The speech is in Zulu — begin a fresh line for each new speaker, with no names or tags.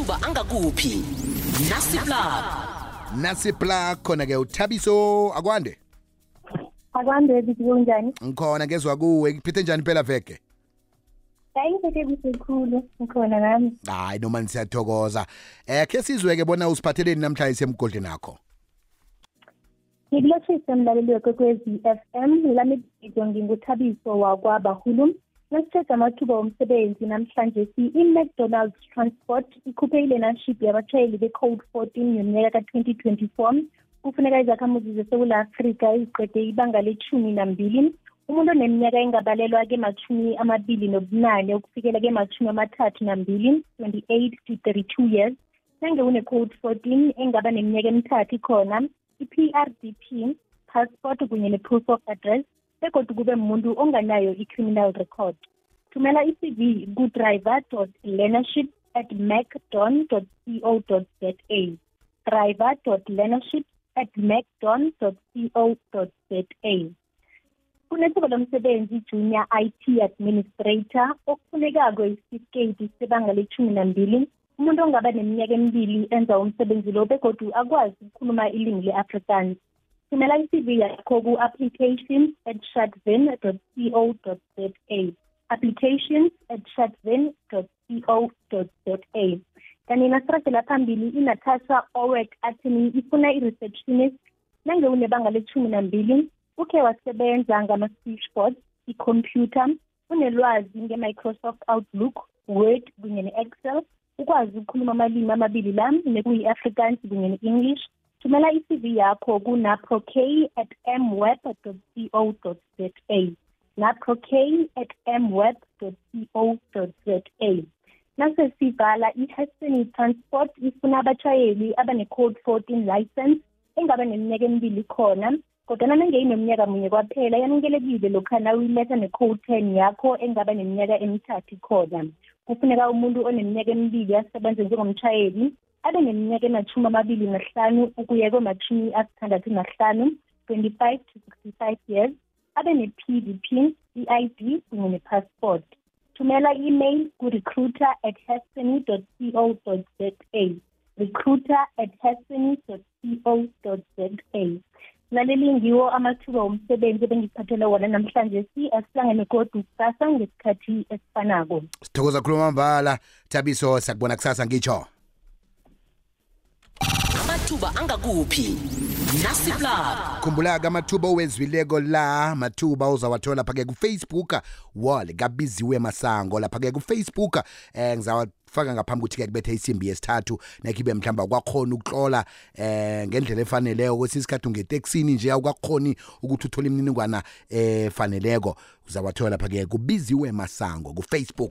amathuba angakuphi? Nasiplug.
Nasipla khona ke uthabiso akwande?
Akwande bithi kunjani?
Ngikhona ngezwa kuwe kuphithe njani phela veke?
Hayi ngiphethe kusekhulu ngikhona nami.
Hayi noma nisiyathokoza. Eh khe sizwe-ke bona usiphatheleni namhlanje semgodleni akho
ngikulotshise mlaleli wekwekwezi f m. Lami bizo nginguthabiso wakwabahulu nasithetha amathuba womsebenzi namhlanje si i-mcdonalds transport ikhuphe i-learnership yabashayeli be-code 14 yonyaka ka-twenty twenty-four. Kufuneka izakhamuzi zesewula afrika iziqede ibanga lethumi nambili. Umuntu oneminyaka engabalelwa kemachumi amabili nobunane ukufikela kemachumi amathathu nambili twenty-eight to thirty-two years. Nange une-code fourteen engaba neminyaka emithathu khona i-PRDP passport kunye ne-proof of address. Begodwa kube umuntu onganayo i-criminal record. Thumela i-cv ku-driver learnership at macdon co za driver learnership at macdon co za. Kunethuba lomsebenzi junior IT administrator okufunekako isitifiketi sebanga lethumi nambili. Umuntu ongaba neminyaka emibili enza umsebenzi lo begodu akwazi ukukhuluma ilimi le-afrikaans. Thumela i-cv yakho ku-applications at shartvin co za. Applications at shartvin co za. Kanti nasiragela phambili inatasha owek athini ifuna i-receptionist. Nange unebanga lethumi nambili ukhe wasebenza ngama-switchboard ikhompyutha unelwazi nge-microsoft outlook word kunye ne-excel ukwazi ukukhuluma amalimi amabili la nekuyi-afrikaans kunye ne-english thumela i-cv yakho ku-naprok at mweb co za. Naprok at mweb co za. Nasesivala i-hastony transport ifuna abatshayeli abane-code 14 license engaba neminyaka emibili khona kodwana nangeyineminyaka munye kwaphela yamukelekile lokhana uyiletha ne-code 10 yakho engaba neminyaka emithathu khona. Kufuneka umuntu oneminyaka emibili asebenze njengomtshayeli abe neminyaka emashumi amabili nahlanu ukuya kwemashumi asithandathu nahlanu 25 to 65 years abe ne-p d p i-id kunye ne-passport. Thumela i-email ku-recruiter at hastony co za recruiter at hastony co za laleli ngiwo amathuba womsebenzi ebengiphathele wona namhlanje si asihlangene kodwa kusasa ngesikhathi esifanako.
Sithokoza khuluma mbala thabiso sakubona kusasa ngitsho
amathuba angakuphi? Nasiplug
khumbula-ke amathuba owezwileko la mathuba uzawathola lapha-ke kufacebook wall kabiziwe masango. Lapha-ke kufacebook eh ngizawafaka ngaphambi ukuthi-ke kubethe isimbi yesithathu nekhibe mhlawumbe awukakhoni ukuhlola eh ngendlela efaneleyo kwesinye isikhathi ungeteksini nje awukakhoni ukuthi uthole imininingwana efaneleko. Uzawathola lapha-ke kubiziwe masango kufacebook.